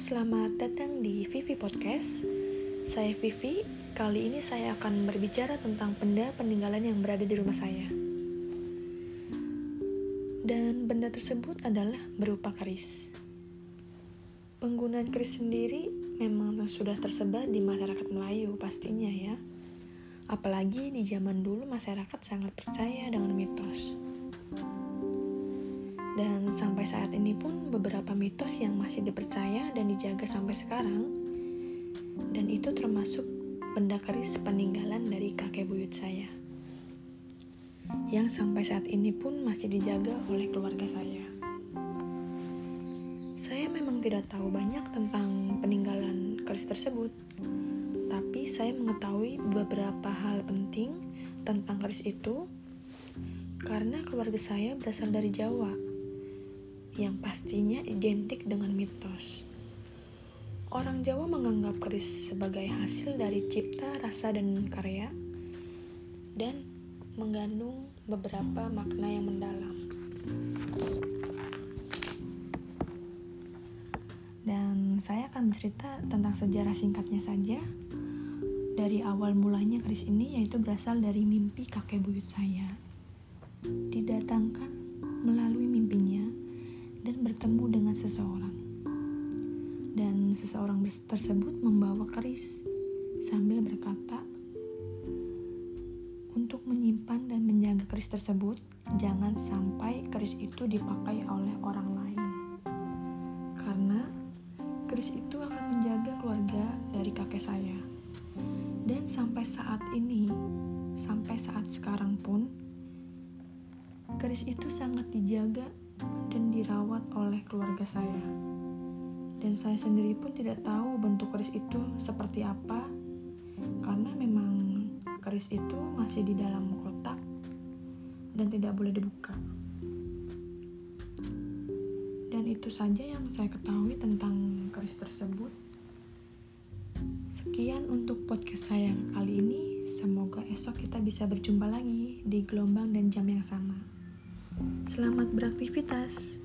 selamat datang di Vivi Podcast. Saya Vivi, kali ini saya akan berbicara tentang benda peninggalan yang berada di rumah saya. Dan benda tersebut adalah berupa keris. Penggunaan keris sendiri memang sudah tersebar di masyarakat Melayu pastinya ya. Apalagi di zaman dulu masyarakat sangat percaya dengan mitos. Dan sampai saat ini pun beberapa mitos yang masih dipercaya dan dijaga sampai sekarang. Dan itu termasuk benda keris peninggalan dari kakek buyut saya. Yang sampai saat ini pun masih dijaga oleh keluarga saya. Saya memang tidak tahu banyak tentang peninggalan keris tersebut. Tapi saya mengetahui beberapa hal penting tentang keris itu karena keluarga saya berasal dari Jawa yang pastinya identik dengan mitos. Orang Jawa menganggap keris sebagai hasil dari cipta, rasa, dan karya, dan mengandung beberapa makna yang mendalam. Dan saya akan bercerita tentang sejarah singkatnya saja. Dari awal mulanya keris ini yaitu berasal dari mimpi kakek buyut saya. Didatangkan melalui bertemu dengan seseorang. Dan seseorang tersebut membawa keris sambil berkata, untuk menyimpan dan menjaga keris tersebut, jangan sampai keris itu dipakai oleh orang lain. Karena keris itu akan menjaga keluarga dari kakek saya. Dan sampai saat ini, sampai saat sekarang pun, keris itu sangat dijaga dan dirawat oleh keluarga saya. Dan saya sendiri pun tidak tahu bentuk keris itu seperti apa, karena memang keris itu masih di dalam kotak dan tidak boleh dibuka. Dan itu saja yang saya ketahui tentang keris tersebut. Sekian untuk podcast saya kali ini. Semoga esok kita bisa berjumpa lagi di gelombang dan jam yang sama. Selamat beraktivitas.